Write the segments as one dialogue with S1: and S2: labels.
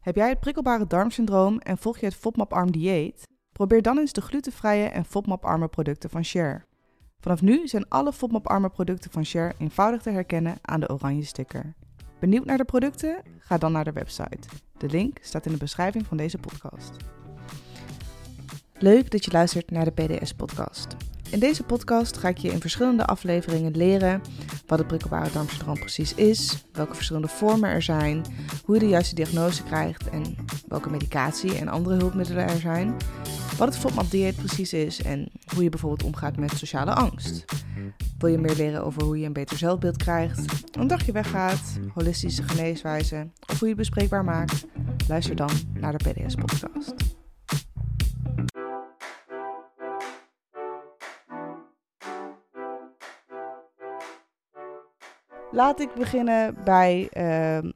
S1: Heb jij het prikkelbare darmsyndroom en volg je het FODMAP-arm dieet? Probeer dan eens de glutenvrije en FODMAP-arme producten van Share. Vanaf nu zijn alle FODMAP-arme producten van Share eenvoudig te herkennen aan de oranje sticker. Benieuwd naar de producten? Ga dan naar de website. De link staat in de beschrijving van deze podcast. Leuk dat je luistert naar de PDS-podcast. In deze podcast ga ik je in verschillende afleveringen leren wat het prikkelbare darmsyndroom precies is, welke verschillende vormen er zijn, hoe je de juiste diagnose krijgt en welke medicatie en andere hulpmiddelen er zijn, wat het FODMAP-dieet precies is en hoe je bijvoorbeeld omgaat met sociale angst. Wil je meer leren over hoe je een beter zelfbeeld krijgt, een dagje weggaat, holistische geneeswijze of hoe je het bespreekbaar maakt? Luister dan naar de PDS-podcast. Laat ik beginnen bij ehm,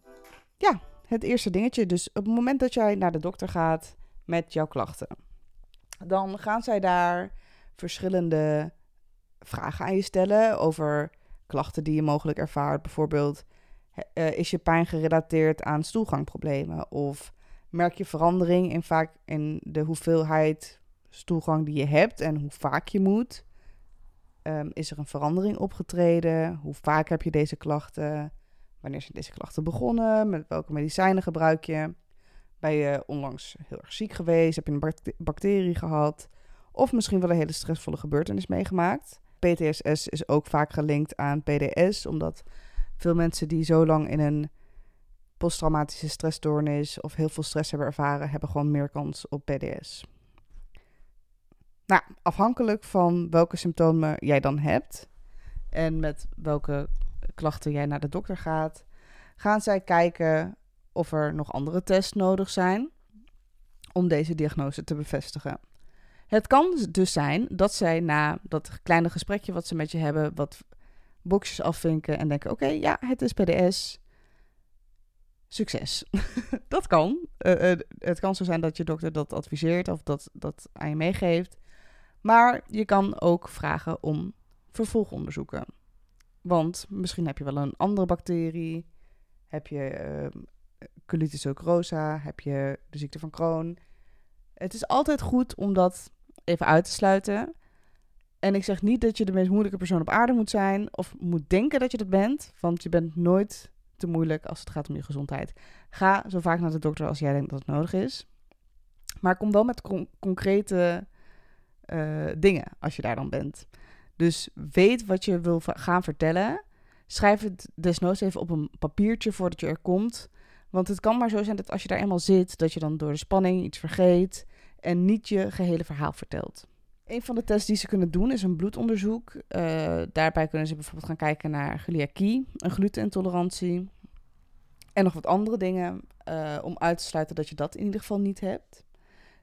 S1: ja, het eerste dingetje. Dus op het moment dat jij naar de dokter gaat met jouw klachten, dan gaan zij daar verschillende vragen aan je stellen over klachten die je mogelijk ervaart. Bijvoorbeeld, uh, is je pijn gerelateerd aan stoelgangproblemen? Of merk je verandering in, vaak in de hoeveelheid stoelgang die je hebt en hoe vaak je moet? Um, is er een verandering opgetreden? Hoe vaak heb je deze klachten? Wanneer zijn deze klachten begonnen? Met welke medicijnen gebruik je? Ben je onlangs heel erg ziek geweest? Heb je een bacterie gehad? Of misschien wel een hele stressvolle gebeurtenis meegemaakt? PTSS is ook vaak gelinkt aan PDS, omdat veel mensen die zo lang in een posttraumatische stressstoornis of heel veel stress hebben ervaren, hebben gewoon meer kans op PDS. Nou, afhankelijk van welke symptomen jij dan hebt en met welke klachten jij naar de dokter gaat, gaan zij kijken of er nog andere tests nodig zijn om deze diagnose te bevestigen. Het kan dus zijn dat zij na dat kleine gesprekje wat ze met je hebben, wat boxjes afvinken en denken: oké, ja, het is PDS. Succes. dat kan. Uh, uh, het kan zo zijn dat je dokter dat adviseert of dat, dat aan je meegeeft. Maar je kan ook vragen om vervolgonderzoeken. Want misschien heb je wel een andere bacterie. Heb je uh, colitis ulcerosa? Heb je de ziekte van Crohn? Het is altijd goed om dat even uit te sluiten. En ik zeg niet dat je de meest moeilijke persoon op aarde moet zijn of moet denken dat je dat bent, want je bent nooit te moeilijk als het gaat om je gezondheid. Ga zo vaak naar de dokter als jij denkt dat het nodig is. Maar kom wel met concrete uh, dingen als je daar dan bent. Dus weet wat je wil gaan vertellen. Schrijf het desnoods even op een papiertje voordat je er komt. Want het kan maar zo zijn dat als je daar eenmaal zit, dat je dan door de spanning iets vergeet en niet je gehele verhaal vertelt. Een van de tests die ze kunnen doen is een bloedonderzoek. Uh, daarbij kunnen ze bijvoorbeeld gaan kijken naar celiakie, een glutenintolerantie en nog wat andere dingen uh, om uit te sluiten dat je dat in ieder geval niet hebt.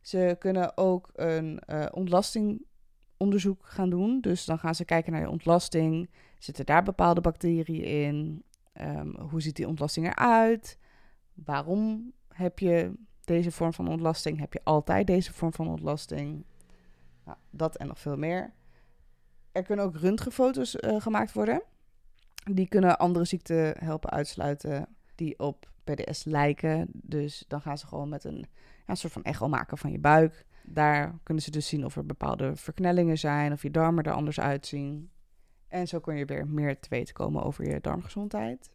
S1: Ze kunnen ook een uh, ontlastingonderzoek gaan doen. Dus dan gaan ze kijken naar je ontlasting. Zitten daar bepaalde bacteriën in? Um, hoe ziet die ontlasting eruit? Waarom heb je deze vorm van ontlasting? Heb je altijd deze vorm van ontlasting? Nou, dat en nog veel meer. Er kunnen ook röntgenfoto's uh, gemaakt worden. Die kunnen andere ziekten helpen uitsluiten die op PDS lijken. Dus dan gaan ze gewoon met een een soort van echo maken van je buik. Daar kunnen ze dus zien of er bepaalde verknellingen zijn, of je darmen er anders uitzien. En zo kun je weer meer te weten komen over je darmgezondheid.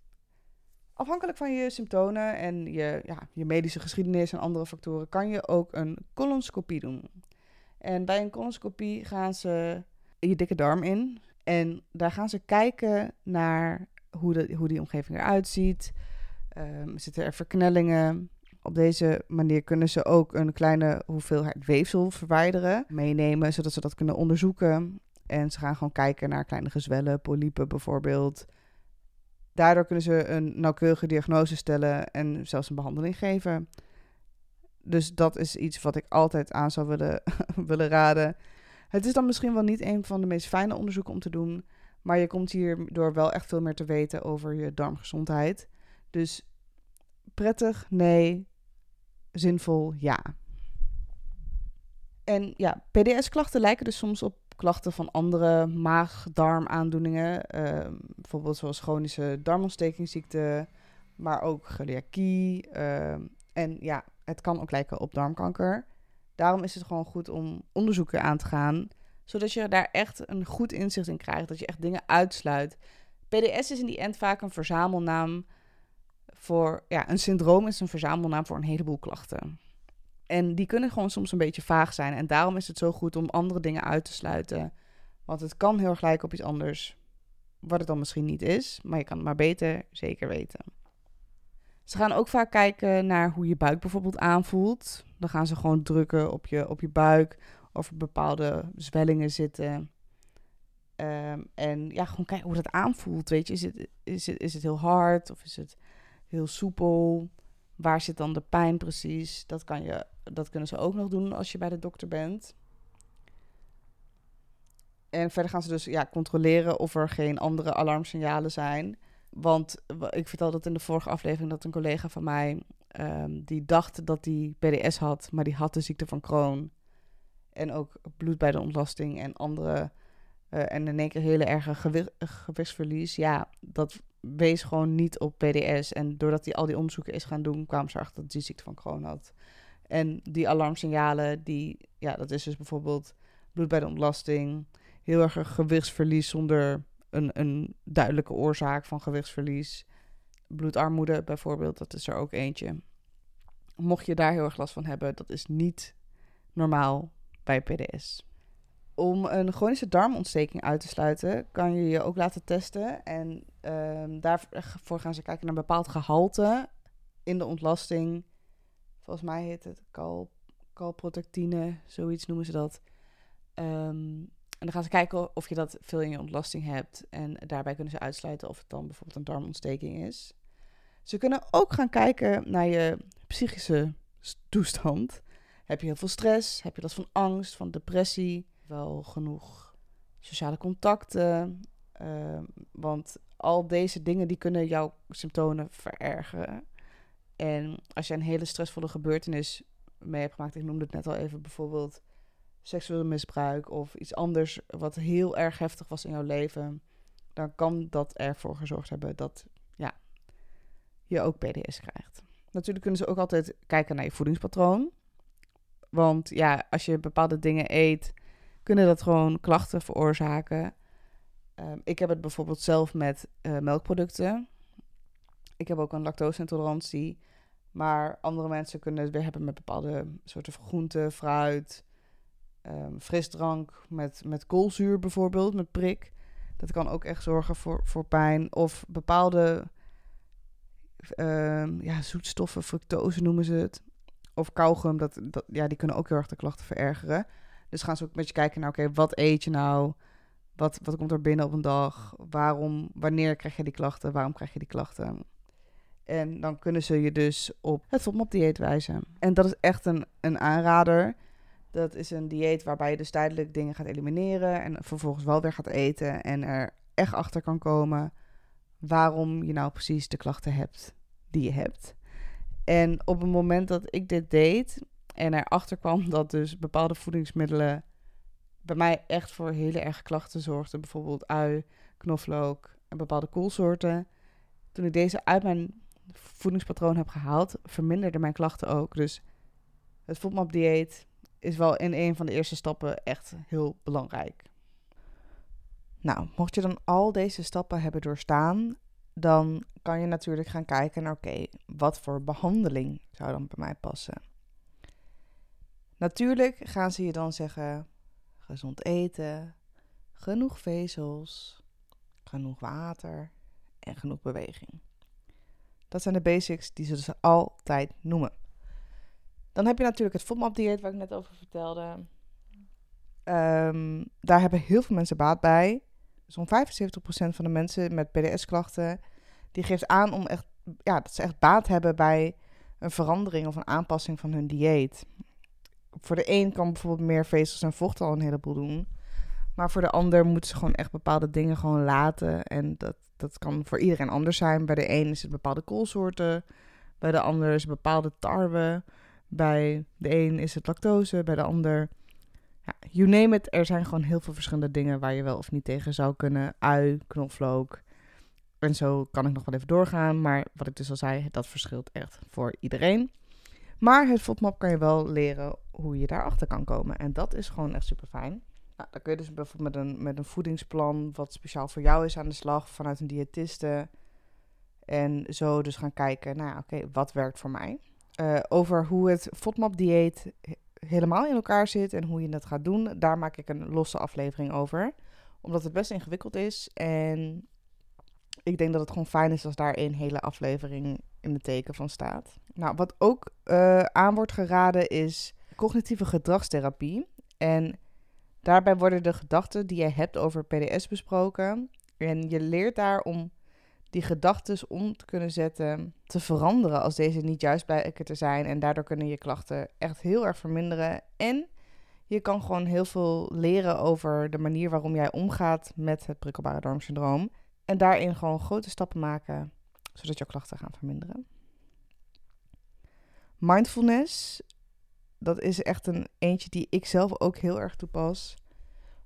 S1: Afhankelijk van je symptomen en je, ja, je medische geschiedenis en andere factoren kan je ook een colonoscopie doen. En bij een colonoscopie gaan ze je dikke darm in. En daar gaan ze kijken naar hoe, de, hoe die omgeving eruit ziet. Um, zitten er verknellingen? Op deze manier kunnen ze ook een kleine hoeveelheid weefsel verwijderen, meenemen, zodat ze dat kunnen onderzoeken. En ze gaan gewoon kijken naar kleine gezwellen, polypen bijvoorbeeld. Daardoor kunnen ze een nauwkeurige diagnose stellen en zelfs een behandeling geven. Dus dat is iets wat ik altijd aan zou willen, willen raden. Het is dan misschien wel niet een van de meest fijne onderzoeken om te doen, maar je komt hierdoor wel echt veel meer te weten over je darmgezondheid. Dus prettig, nee zinvol ja. En ja, PDS-klachten lijken dus soms op klachten van andere maag-darmaandoeningen. Uh, bijvoorbeeld zoals chronische darmontstekingsziekte, maar ook celiakie, uh, En ja, het kan ook lijken op darmkanker. Daarom is het gewoon goed om onderzoeken aan te gaan, zodat je daar echt een goed inzicht in krijgt, dat je echt dingen uitsluit. PDS is in die end vaak een verzamelnaam voor, ja, een syndroom is een verzamelnaam voor een heleboel klachten. En die kunnen gewoon soms een beetje vaag zijn. En daarom is het zo goed om andere dingen uit te sluiten. Want het kan heel erg op iets anders, wat het dan misschien niet is, maar je kan het maar beter zeker weten. Ze gaan ook vaak kijken naar hoe je buik bijvoorbeeld aanvoelt. Dan gaan ze gewoon drukken op je, op je buik of er bepaalde zwellingen zitten. Ehm, en ja, gewoon kijken hoe dat aanvoelt. Weet je, is het, is, het, is het heel hard of is het heel soepel? Waar zit dan de pijn precies? Dat, kan je, dat kunnen ze ook nog doen als je bij de dokter bent. En verder gaan ze dus ja, controleren of er geen andere alarmsignalen zijn. Want ik vertelde dat in de vorige aflevering dat een collega van mij... Um, die dacht dat hij PDS had, maar die had de ziekte van Crohn. En ook bloed bij de ontlasting en andere... Uh, en in één keer hele erge gewi gewichtsverlies. Ja, dat wees gewoon niet op PDS. En doordat hij al die onderzoeken is gaan doen, kwamen ze erachter dat hij ziekte van Crohn had. En die alarmsignalen, die, ja, dat is dus bijvoorbeeld bloed bij de ontlasting, heel erg gewichtsverlies zonder een, een duidelijke oorzaak van gewichtsverlies. Bloedarmoede bijvoorbeeld, dat is er ook eentje. Mocht je daar heel erg last van hebben, dat is niet normaal bij PDS. Om een chronische darmontsteking uit te sluiten, kan je je ook laten testen. En um, daarvoor gaan ze kijken naar een bepaald gehalte in de ontlasting. Volgens mij heet het cal, calprotectine, zoiets noemen ze dat. Um, en dan gaan ze kijken of je dat veel in je ontlasting hebt. En daarbij kunnen ze uitsluiten of het dan bijvoorbeeld een darmontsteking is. Ze kunnen ook gaan kijken naar je psychische toestand. Heb je heel veel stress? Heb je last van angst, van depressie? Wel genoeg sociale contacten? Uh, want al deze dingen die kunnen jouw symptomen verergeren. En als je een hele stressvolle gebeurtenis mee hebt gemaakt, ik noemde het net al even bijvoorbeeld seksueel misbruik of iets anders wat heel erg heftig was in jouw leven, dan kan dat ervoor gezorgd hebben dat ja, je ook PDS krijgt. Natuurlijk kunnen ze ook altijd kijken naar je voedingspatroon. Want ja, als je bepaalde dingen eet, kunnen dat gewoon klachten veroorzaken. Um, ik heb het bijvoorbeeld zelf met uh, melkproducten. Ik heb ook een lactose-intolerantie. Maar andere mensen kunnen het weer hebben met bepaalde soorten groenten, fruit, um, frisdrank met, met koolzuur bijvoorbeeld, met prik. Dat kan ook echt zorgen voor, voor pijn. Of bepaalde um, ja, zoetstoffen, fructose noemen ze het. Of kauwgum, dat, dat, ja, die kunnen ook heel erg de klachten verergeren. Dus gaan ze ook een beetje kijken naar, oké, wat eet je nou? Wat, wat komt er binnen op een dag? Waarom, wanneer krijg je die klachten? Waarom krijg je die klachten? En dan kunnen ze je dus op het FODMAP-dieet wijzen. En dat is echt een, een aanrader. Dat is een dieet waarbij je dus tijdelijk dingen gaat elimineren en vervolgens wel weer gaat eten en er echt achter kan komen waarom je nou precies de klachten hebt die je hebt. En op het moment dat ik dit deed en erachter kwam dat dus bepaalde voedingsmiddelen bij mij echt voor hele erge klachten zorgden, bijvoorbeeld ui, knoflook en bepaalde koolsoorten. Toen ik deze uit mijn voedingspatroon heb gehaald, verminderden mijn klachten ook. Dus het FODMAP dieet is wel in een van de eerste stappen echt heel belangrijk. Nou, mocht je dan al deze stappen hebben doorstaan, dan kan je natuurlijk gaan kijken naar oké, wat voor behandeling zou dan bij mij passen. Natuurlijk gaan ze je dan zeggen: gezond eten, genoeg vezels, genoeg water en genoeg beweging. Dat zijn de basics die ze altijd noemen. Dan heb je natuurlijk het FODMAP-dieet waar ik net over vertelde. Um, daar hebben heel veel mensen baat bij. Zo'n 75% van de mensen met PDS-klachten... die geeft aan om echt, ja, dat ze echt baat hebben bij een verandering of een aanpassing van hun dieet. Voor de een kan bijvoorbeeld meer vezels en vocht al een heleboel doen. Maar voor de ander moeten ze gewoon echt bepaalde dingen gewoon laten. En dat, dat kan voor iedereen anders zijn. Bij de een is het bepaalde koolsoorten. Bij de ander is het bepaalde tarwe. Bij de een is het lactose, bij de ander. Ja, you name it. Er zijn gewoon heel veel verschillende dingen waar je wel of niet tegen zou kunnen. Ui, knoflook. En zo kan ik nog wel even doorgaan. Maar wat ik dus al zei, dat verschilt echt voor iedereen. Maar het FODMAP kan je wel leren hoe je daarachter kan komen. En dat is gewoon echt super fijn. Nou, dan kun je dus bijvoorbeeld met een, met een voedingsplan wat speciaal voor jou is aan de slag vanuit een diëtiste. En zo dus gaan kijken, nou oké, wat werkt voor mij? Uh, over hoe het FODMAP-dieet helemaal in elkaar zit en hoe je dat gaat doen, daar maak ik een losse aflevering over. Omdat het best ingewikkeld is en ik denk dat het gewoon fijn is als daar een hele aflevering in de teken van staat. Nou, wat ook uh, aan wordt geraden is cognitieve gedragstherapie. En daarbij worden de gedachten die je hebt over PDS besproken. En je leert daar om die gedachten om te kunnen zetten, te veranderen als deze niet juist blijken te zijn. En daardoor kunnen je klachten echt heel erg verminderen. En je kan gewoon heel veel leren over de manier waarom jij omgaat met het prikkelbare darmsyndroom. En daarin gewoon grote stappen maken, zodat jouw klachten gaan verminderen. Mindfulness, dat is echt een eentje die ik zelf ook heel erg toepas.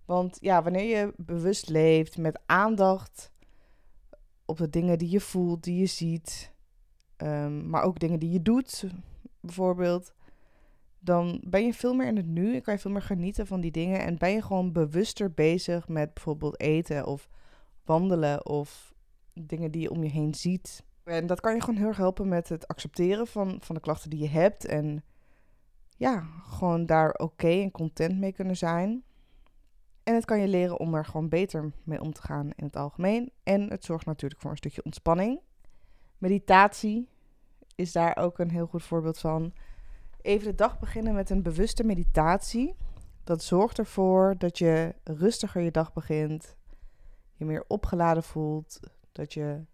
S1: Want ja, wanneer je bewust leeft met aandacht op de dingen die je voelt, die je ziet, ehm, maar ook dingen die je doet, bijvoorbeeld, dan ben je veel meer in het nu en kan je veel meer genieten van die dingen en ben je gewoon bewuster bezig met bijvoorbeeld eten of wandelen of dingen die je om je heen ziet. En dat kan je gewoon heel erg helpen met het accepteren van, van de klachten die je hebt en ja, gewoon daar oké en content mee kunnen zijn. En het kan je leren om er gewoon beter mee om te gaan in het algemeen. En het zorgt natuurlijk voor een stukje ontspanning. Meditatie is daar ook een heel goed voorbeeld van. Even de dag beginnen met een bewuste meditatie. Dat zorgt ervoor dat je rustiger je dag begint. Je meer opgeladen voelt. Dat je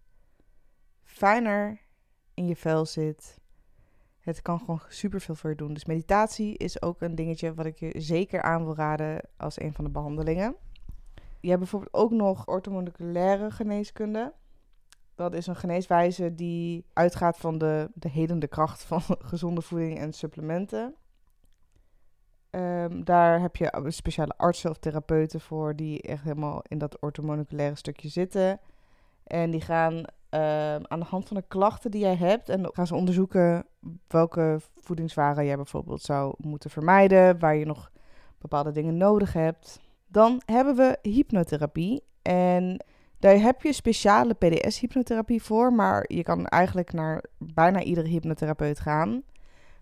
S1: fijner in je vel zit. Het kan gewoon super veel voor je doen. Dus meditatie is ook een dingetje wat ik je zeker aan wil raden als een van de behandelingen. Je hebt bijvoorbeeld ook nog orthomoleculaire geneeskunde. Dat is een geneeswijze die uitgaat van de, de helende kracht van gezonde voeding en supplementen. Um, daar heb je speciale artsen of therapeuten voor die echt helemaal in dat orthomoleculaire stukje zitten. En die gaan Ehm, aan de hand van de klachten die jij hebt. En gaan ze onderzoeken welke voedingswaren jij bijvoorbeeld zou moeten vermijden. Waar je nog bepaalde dingen nodig hebt. Dan hebben we hypnotherapie. En daar heb je speciale PDS-hypnotherapie voor. Maar je kan eigenlijk naar bijna iedere hypnotherapeut gaan.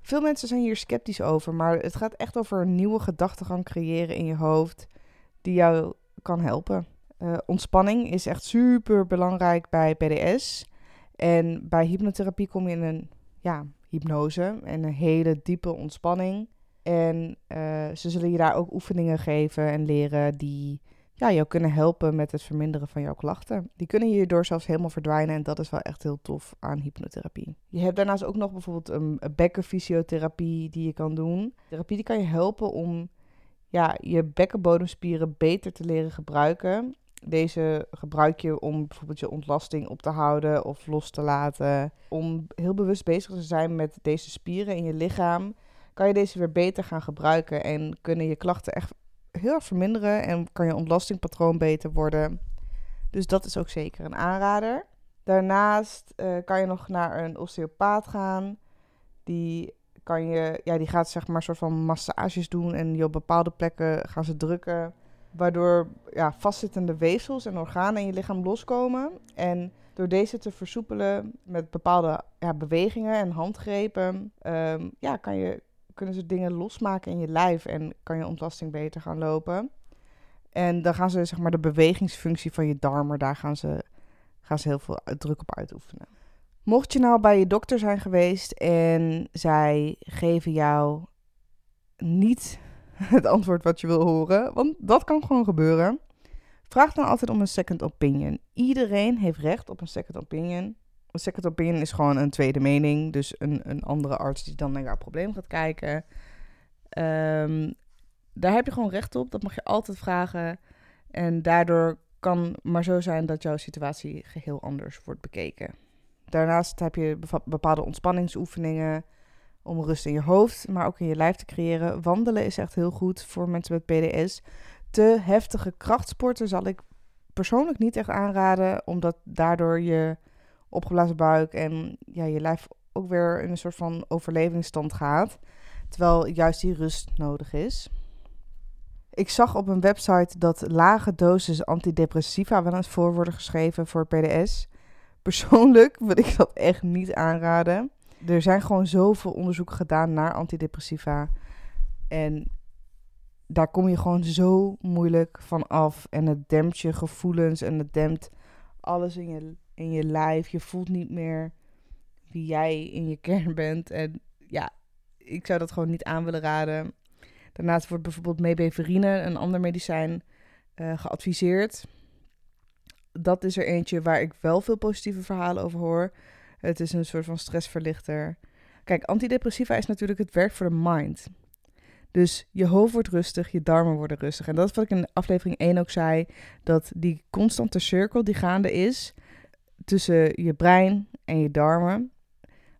S1: Veel mensen zijn hier sceptisch over. Maar het gaat echt over een nieuwe gedachtegang creëren in je hoofd. Die jou kan helpen. Uh, ontspanning is echt super belangrijk bij PDS. En bij hypnotherapie kom je in een ja, hypnose en een hele diepe ontspanning. En uh, ze zullen je daar ook oefeningen geven en leren die ja, jou kunnen helpen met het verminderen van jouw klachten. Die kunnen hierdoor zelfs helemaal verdwijnen en dat is wel echt heel tof aan hypnotherapie. Je hebt daarnaast ook nog bijvoorbeeld een bekkenfysiotherapie die je kan doen. Therapie die kan je helpen om ja, je bekkenbodemspieren beter te leren gebruiken deze gebruik je om bijvoorbeeld je ontlasting op te houden of los te laten. Om heel bewust bezig te zijn met deze spieren in je lichaam, kan je deze weer beter gaan gebruiken en kunnen je klachten echt heel erg verminderen en kan je ontlastingpatroon beter worden. Dus dat is ook zeker een aanrader. Daarnaast uh, kan je nog naar een osteopaat gaan. Die, kan je, ja, die gaat zeg maar soort van massages doen en je op bepaalde plekken gaan ze drukken waardoor ja, vastzittende weefsels en organen in je lichaam loskomen. En door deze te versoepelen met bepaalde ja, bewegingen en handgrepen, um, ja, kan je, kunnen ze dingen losmaken in je lijf en kan je ontlasting beter gaan lopen. En dan gaan ze zeg maar de bewegingsfunctie van je darmen, daar gaan ze, gaan ze heel veel druk op uitoefenen. Mocht je nou bij je dokter zijn geweest en zij geven jou niet het antwoord wat je wil horen. Want dat kan gewoon gebeuren. Vraag dan altijd om een second opinion. Iedereen heeft recht op een second opinion. Een second opinion is gewoon een tweede mening. Dus een, een andere arts die dan naar jouw probleem gaat kijken. Ehm, daar heb je gewoon recht op. Dat mag je altijd vragen. En daardoor kan maar zo zijn dat jouw situatie geheel anders wordt bekeken. Daarnaast heb je bepaalde ontspanningsoefeningen om rust in je hoofd, maar ook in je lijf te creëren. Wandelen is echt heel goed voor mensen met PDS. Te heftige krachtsporten zal ik persoonlijk niet echt aanraden, omdat daardoor je opgeblazen buik en ja, je lijf ook weer in een soort van overlevingsstand gaat. Terwijl juist die rust nodig is. Ik zag op een website dat lage doses antidepressiva wel eens voor worden geschreven voor PDS. Persoonlijk wil ik dat echt niet aanraden. Er zijn gewoon zoveel onderzoeken gedaan naar antidepressiva. En daar kom je gewoon zo moeilijk van af. En het dempt je gevoelens en het dempt alles in je, in je lijf. Je voelt niet meer wie jij in je kern bent. En ja, ik zou dat gewoon niet aan willen raden. Daarnaast wordt bijvoorbeeld mebeverine, een ander medicijn, uh, geadviseerd. Dat is er eentje waar ik wel veel positieve verhalen over hoor. Het is een soort van stressverlichter. Kijk, antidepressiva is natuurlijk het werk voor de mind. Dus je hoofd wordt rustig, je darmen worden rustig. En dat is wat ik in aflevering 1 ook zei. Dat die constante cirkel die gaande is tussen je brein en je darmen.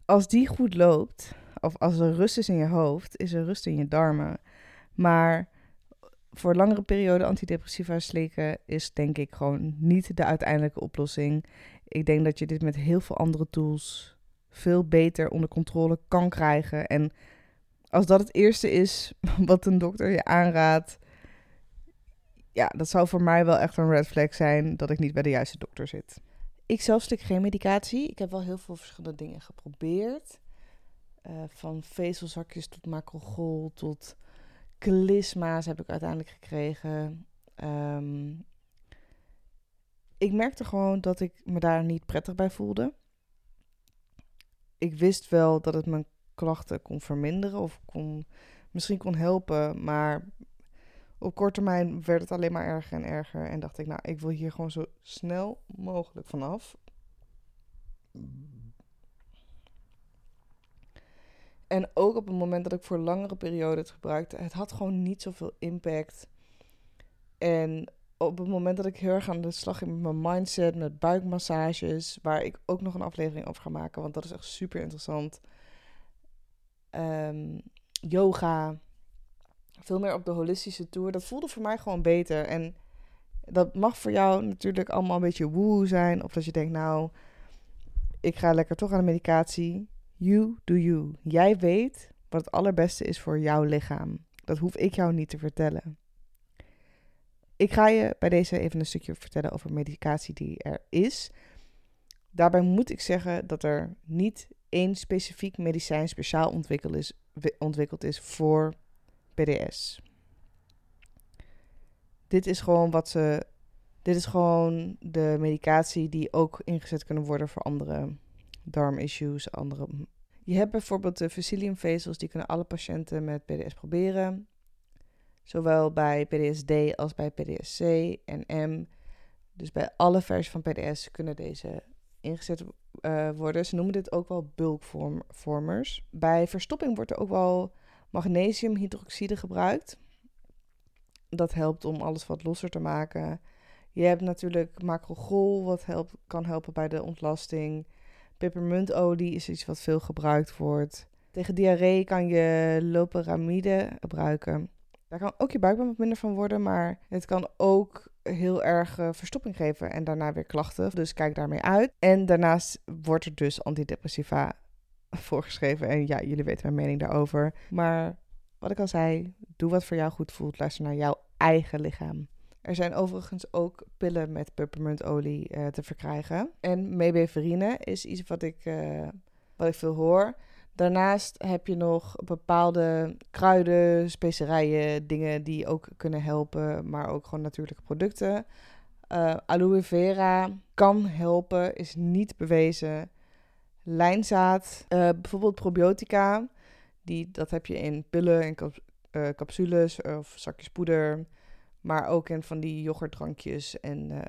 S1: Als die goed loopt, of als er rust is in je hoofd, is er rust in je darmen. Maar voor langere periode antidepressiva slikken is denk ik gewoon niet de uiteindelijke oplossing. Ik denk dat je dit met heel veel andere tools veel beter onder controle kan krijgen. En als dat het eerste is wat een dokter je aanraadt, ja, dat zou voor mij wel echt een red flag zijn dat ik niet bij de juiste dokter zit. Ik zelf slik geen medicatie. Ik heb wel heel veel verschillende dingen geprobeerd. Uh, van vezelzakjes tot macrogol tot klisma's heb ik uiteindelijk gekregen. Um, ik merkte gewoon dat ik me daar niet prettig bij voelde. Ik wist wel dat het mijn klachten kon verminderen of kon, misschien kon helpen, maar op korte termijn werd het alleen maar erger en erger. En dacht ik, nou, ik wil hier gewoon zo snel mogelijk vanaf. En ook op het moment dat ik voor langere periode het gebruikte, het had gewoon niet zoveel impact. En op het moment dat ik heel erg aan de slag ging met mijn mindset, met buikmassages, waar ik ook nog een aflevering over ga maken, want dat is echt super interessant. Um, yoga, veel meer op de holistische tour. Dat voelde voor mij gewoon beter. En dat mag voor jou natuurlijk allemaal een beetje woe zijn. Of dat je denkt, nou, ik ga lekker toch aan de medicatie. You do you. Jij weet wat het allerbeste is voor jouw lichaam. Dat hoef ik jou niet te vertellen. Ik ga je bij deze even een stukje vertellen over medicatie die er is. Daarbij moet ik zeggen dat er niet één specifiek medicijn speciaal ontwikkeld is, ontwikkeld is voor PDS. Dit is gewoon wat ze. Dit is gewoon de medicatie die ook ingezet kunnen worden voor andere darmissues, andere je hebt bijvoorbeeld de faciliumvezels, die kunnen alle patiënten met PDS proberen. Zowel bij PDS-D als bij PDS-C en M. Dus bij alle versies van PDS kunnen deze ingezet uh, worden. Ze noemen dit ook wel bulkvormers. Bij verstopping wordt er ook wel magnesiumhydroxide gebruikt. Dat helpt om alles wat losser te maken. Je hebt natuurlijk macrogol, wat kan helpen bij de ontlasting. Pepermuntolie is iets wat veel gebruikt wordt. Tegen diarree kan je loperamide gebruiken. Daar kan ook je buik wat minder van worden, maar het kan ook heel erg uh, verstopping geven en daarna weer klachten. Dus kijk daarmee uit. En daarnaast wordt er dus antidepressiva voorgeschreven. En ja, jullie weten mijn mening daarover. Maar wat ik al zei, doe wat voor jou goed voelt. Luister naar jouw eigen lichaam. Er zijn overigens ook pillen met peppermintolie uh, te verkrijgen. En mebeverine is iets wat ik, uh, wat ik veel hoor. Daarnaast heb je nog bepaalde kruiden, specerijen, dingen die ook kunnen helpen, maar ook gewoon natuurlijke producten. Uh, aloe vera kan helpen, is niet bewezen. Lijnzaad, bijvoorbeeld probiotica, die, dat heb je in pillen en cap capsules of zakjes poeder. Maar ook in van die yoghurtdrankjes en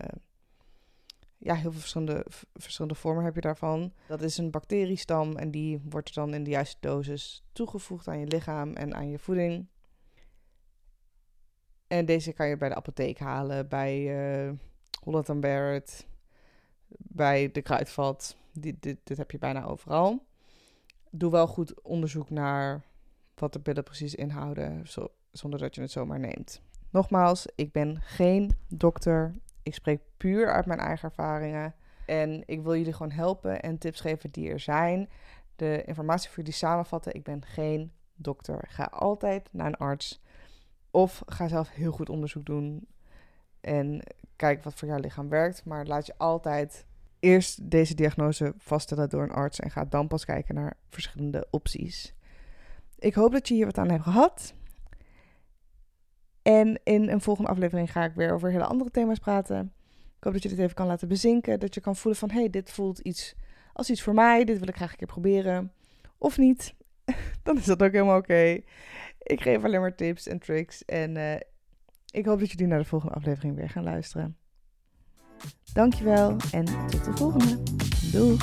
S1: ja, heel veel verschillende, verschillende vormen heb je daarvan. Dat is een bacteriestam en die wordt dan in de juiste dosis toegevoegd aan je lichaam en aan je voeding. En deze kan je bij de apotheek halen, bij uh, Holland Barrett, bij de kruidvat. Dit, dit, dit heb je bijna overal. Doe wel goed onderzoek naar wat de pillen precies inhouden, zo, zonder dat je het zomaar neemt. Nogmaals, ik ben geen dokter. Ik spreek puur uit mijn eigen ervaringen. En ik wil jullie gewoon helpen en tips geven die er zijn. de informatie voor jullie samenvatten. Ik ben geen dokter. Ga altijd naar een arts. Of ga zelf heel goed onderzoek doen. En kijk wat voor jouw lichaam werkt. Maar laat je altijd eerst deze diagnose vaststellen door een arts. En ga dan pas kijken naar verschillende opties. Ik hoop dat je hier wat aan hebt gehad. En in een volgende aflevering ga ik weer over hele andere thema's praten. Ik hoop dat je dit even kan laten bezinken. Dat je kan voelen van, hey, dit voelt iets als iets voor mij. Dit wil ik graag een keer proberen. Of niet. Dan is dat ook helemaal oké. Ik geef alleen maar tips en tricks. En uh, ik hoop dat jullie naar de volgende aflevering weer gaan luisteren. Dankjewel en tot de volgende. Doei!